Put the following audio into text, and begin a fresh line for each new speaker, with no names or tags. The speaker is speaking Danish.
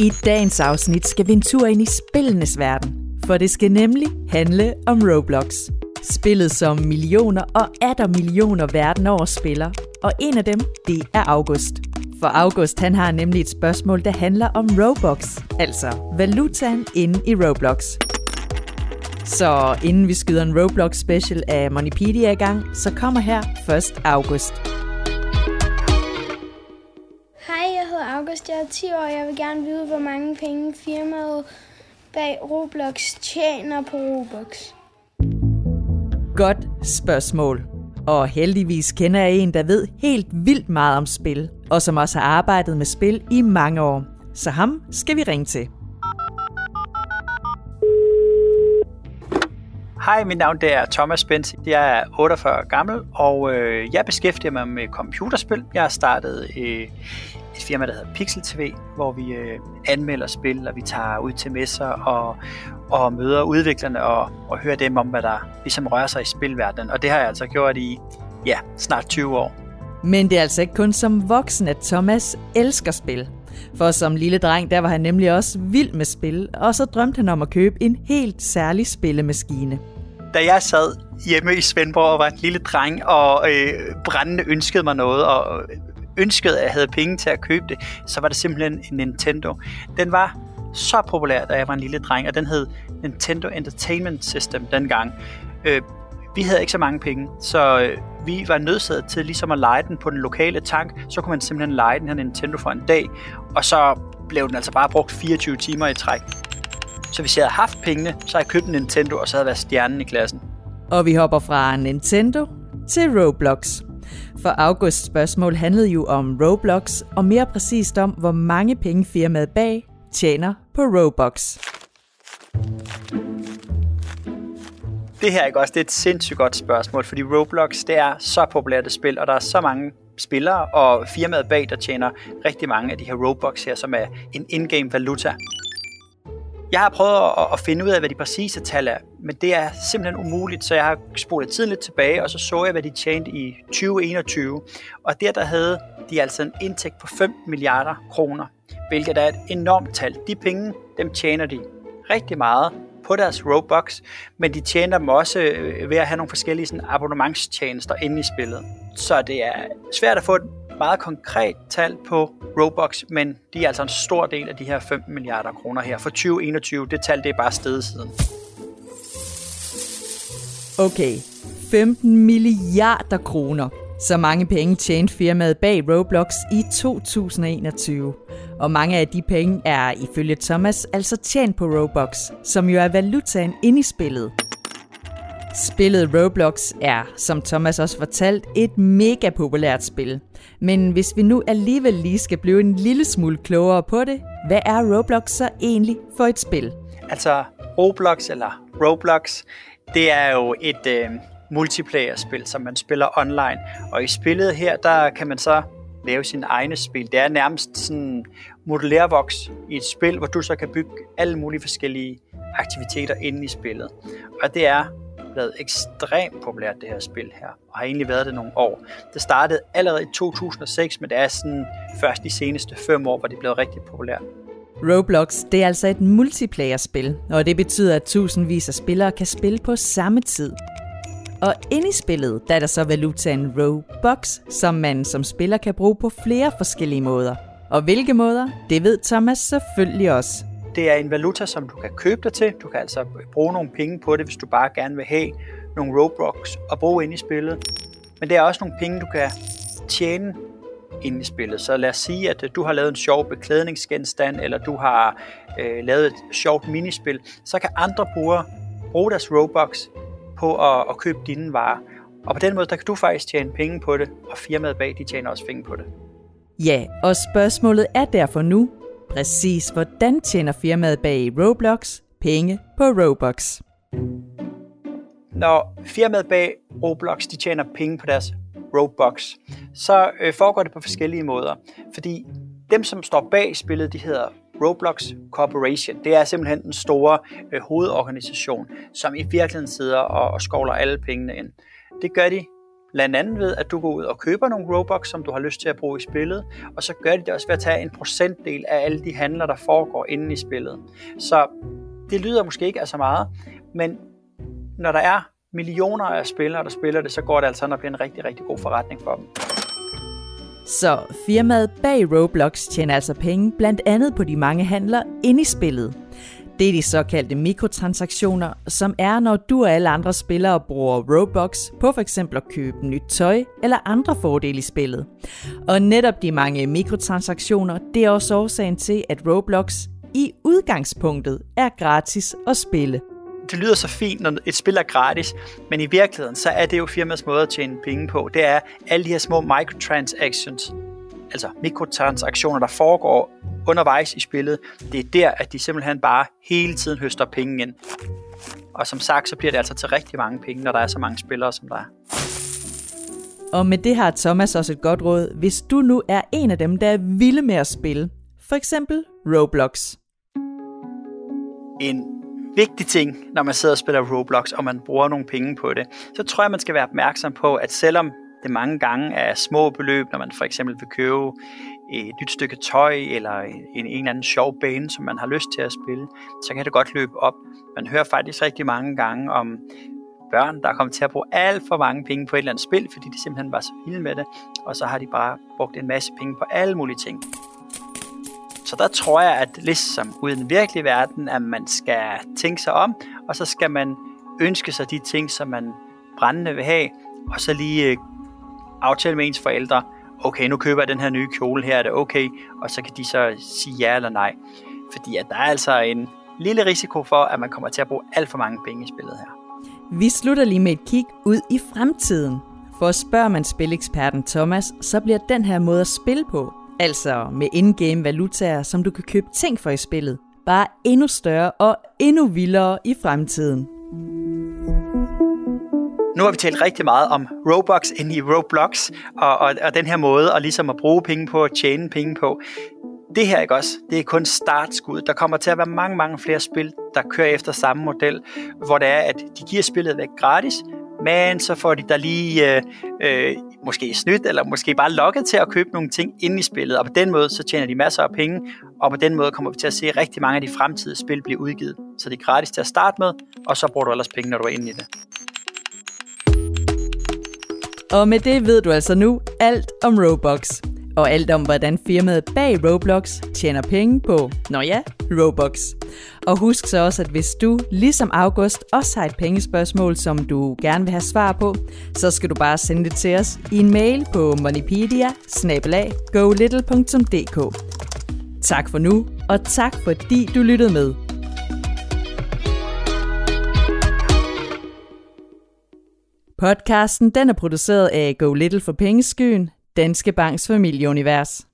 I dagens afsnit skal vi en tur ind i spillenes verden, for det skal nemlig handle om Roblox. Spillet som millioner og atter millioner verden over spiller, og en af dem, det er August. For August han har nemlig et spørgsmål, der handler om Robux, altså valutaen inde i Roblox. Så inden vi skyder en Roblox special af Moneypedia i gang, så kommer her først August.
August, jeg er 10 år, og jeg vil gerne vide, hvor mange penge firmaet bag Roblox tjener på Roblox.
Godt spørgsmål. Og heldigvis kender jeg en, der ved helt vildt meget om spil, og som også har arbejdet med spil i mange år. Så ham skal vi ringe til.
Hej, mit navn det er Thomas Benz. Jeg er 48 år gammel, og øh, jeg beskæftiger mig med computerspil. Jeg har startet øh, et firma, der hedder Pixel TV, hvor vi øh, anmelder spil, og vi tager ud til messer og, og møder udviklerne og, og hører dem om, hvad der ligesom rører sig i spilverdenen. Og det har jeg altså gjort i ja, snart 20 år.
Men det er altså ikke kun som voksen, at Thomas elsker spil. For som lille dreng, der var han nemlig også vild med spil, og så drømte han om at købe en helt særlig spillemaskine.
Da jeg sad hjemme i Svendborg og var en lille dreng, og øh, brændende ønskede mig noget, og øh, ønskede, at jeg havde penge til at købe det, så var det simpelthen en Nintendo. Den var så populær, da jeg var en lille dreng, og den hed Nintendo Entertainment System dengang. Øh, vi havde ikke så mange penge, så øh, vi var nødsaget til ligesom at lege den på den lokale tank. Så kunne man simpelthen lege den her Nintendo for en dag, og så blev den altså bare brugt 24 timer i træk. Så hvis jeg havde haft pengene, så havde jeg købt en Nintendo, og så havde jeg været stjernen i klassen.
Og vi hopper fra Nintendo til Roblox. For Augusts spørgsmål handlede jo om Roblox, og mere præcist om, hvor mange penge firmaet bag tjener på Robux.
Det her ikke også, det er et sindssygt godt spørgsmål, fordi Roblox det er så populært et spil, og der er så mange spillere og firmaet bag, der tjener rigtig mange af de her Robux her, som er en in-game valuta. Jeg har prøvet at, finde ud af, hvad de præcise tal er, men det er simpelthen umuligt, så jeg har spolet tiden lidt tilbage, og så så jeg, hvad de tjente i 2021. Og der, der havde de altså en indtægt på 5 milliarder kroner, hvilket er et enormt tal. De penge, dem tjener de rigtig meget på deres Robux, men de tjener dem også øh, ved at have nogle forskellige sådan, abonnementstjenester inde i spillet. Så det er svært at få et meget konkret tal på Robux, men de er altså en stor del af de her 15 milliarder kroner her. For 2021, det tal det er bare stedet siden.
Okay, 15 milliarder kroner. Så mange penge tjente firmaet bag Roblox i 2021. Og mange af de penge er ifølge Thomas altså tjent på Robux, som jo er valutaen inde i spillet. Spillet Roblox er, som Thomas også fortalt, et mega populært spil. Men hvis vi nu alligevel lige skal blive en lille smule klogere på det, hvad er Roblox så egentlig for et spil?
Altså Roblox eller Roblox, det er jo et øh, multiplayer-spil, som man spiller online. Og i spillet her, der kan man så lave sine egne spil. Det er nærmest sådan modellærvoks i et spil, hvor du så kan bygge alle mulige forskellige aktiviteter inde i spillet. Og det er blevet ekstremt populært, det her spil her, og har egentlig været det nogle år. Det startede allerede i 2006, men det er sådan først de seneste fem år, hvor det er blevet rigtig populært.
Roblox det er altså et multiplayer-spil, og det betyder, at tusindvis af spillere kan spille på samme tid. Og inde i spillet, der er der så valutaen Robux, som man som spiller kan bruge på flere forskellige måder. Og hvilke måder, det ved Thomas selvfølgelig også.
Det er en valuta, som du kan købe dig til. Du kan altså bruge nogle penge på det, hvis du bare gerne vil have nogle Robux og bruge ind i spillet. Men det er også nogle penge, du kan tjene ind i spillet. Så lad os sige, at øh, du har lavet en sjov beklædningsgenstand, eller du har øh, lavet et sjovt minispil, så kan andre brugere bruge deres Robux på at, at købe dine varer. Og på den måde, der kan du faktisk tjene penge på det, og firmaet bag, de tjener også penge på det.
Ja, og spørgsmålet er derfor nu, præcis hvordan tjener firmaet bag Roblox penge på Robux?
Når firmaet bag Roblox de tjener penge på deres Robux, så øh, foregår det på forskellige måder. Fordi dem, som står bag spillet, de hedder Roblox Corporation. Det er simpelthen den store øh, hovedorganisation, som i virkeligheden sidder og, og skovler alle pengene ind. Det gør de Blandt andet ved, at du går ud og køber nogle Robux, som du har lyst til at bruge i spillet, og så gør de det også ved at tage en procentdel af alle de handler, der foregår inde i spillet. Så det lyder måske ikke af så meget, men når der er millioner af spillere, der spiller det, så går det altså an at blive en rigtig, rigtig god forretning for dem.
Så firmaet bag Roblox tjener altså penge blandt andet på de mange handler inde i spillet. Det er de såkaldte mikrotransaktioner, som er, når du og alle andre spillere bruger Robux på f.eks. at købe nyt tøj eller andre fordele i spillet. Og netop de mange mikrotransaktioner, det er også årsagen til, at Roblox i udgangspunktet er gratis at spille.
Det lyder så fint, når et spil er gratis, men i virkeligheden, så er det jo firmas måde at tjene penge på. Det er alle de her små microtransactions, altså mikrotransaktioner, der foregår undervejs i spillet. Det er der, at de simpelthen bare hele tiden høster penge ind. Og som sagt, så bliver det altså til rigtig mange penge, når der er så mange spillere, som der er.
Og med det har Thomas også et godt råd, hvis du nu er en af dem, der er vilde med at spille. For eksempel Roblox.
En vigtig ting, når man sidder og spiller Roblox, og man bruger nogle penge på det, så tror jeg, man skal være opmærksom på, at selvom det mange gange er små beløb, når man for eksempel vil købe et nyt stykke tøj eller en, en eller anden sjov bane, som man har lyst til at spille, så kan det godt løbe op. Man hører faktisk rigtig mange gange om børn, der er kommet til at bruge alt for mange penge på et eller andet spil, fordi de simpelthen var så vilde med det, og så har de bare brugt en masse penge på alle mulige ting. Så der tror jeg, at ligesom ude i den virkelige verden, at man skal tænke sig om, og så skal man ønske sig de ting, som man brændende vil have, og så lige øh, aftale med ens forældre, okay, nu køber jeg den her nye kjole her, er det okay? Og så kan de så sige ja eller nej. Fordi at der er altså en lille risiko for, at man kommer til at bruge alt for mange penge i spillet her.
Vi slutter lige med et kig ud i fremtiden. For spørger man spileksperten Thomas, så bliver den her måde at spille på, altså med in-game valutaer, som du kan købe ting for i spillet, bare endnu større og endnu vildere i fremtiden.
Nu har vi talt rigtig meget om Robux ind i Roblox, og, og, og den her måde at ligesom at bruge penge på, at tjene penge på. Det her ikke også, det er kun startskud. Der kommer til at være mange, mange flere spil, der kører efter samme model, hvor det er, at de giver spillet væk gratis, men så får de der lige øh, øh, måske snydt, eller måske bare lokket til at købe nogle ting ind i spillet, og på den måde så tjener de masser af penge, og på den måde kommer vi til at se rigtig mange af de fremtidige spil blive udgivet. Så det er gratis til at starte med, og så bruger du ellers penge, når du er inde i det.
Og med det ved du altså nu alt om Roblox. Og alt om, hvordan firmaet bag Roblox tjener penge på, nå ja, Roblox. Og husk så også, at hvis du, ligesom August, også har et pengespørgsmål, som du gerne vil have svar på, så skal du bare sende det til os i en mail på moneypedia Tak for nu, og tak fordi du lyttede med. Podcasten den er produceret af Go Little for Pengeskyen, Danske Banks familieunivers.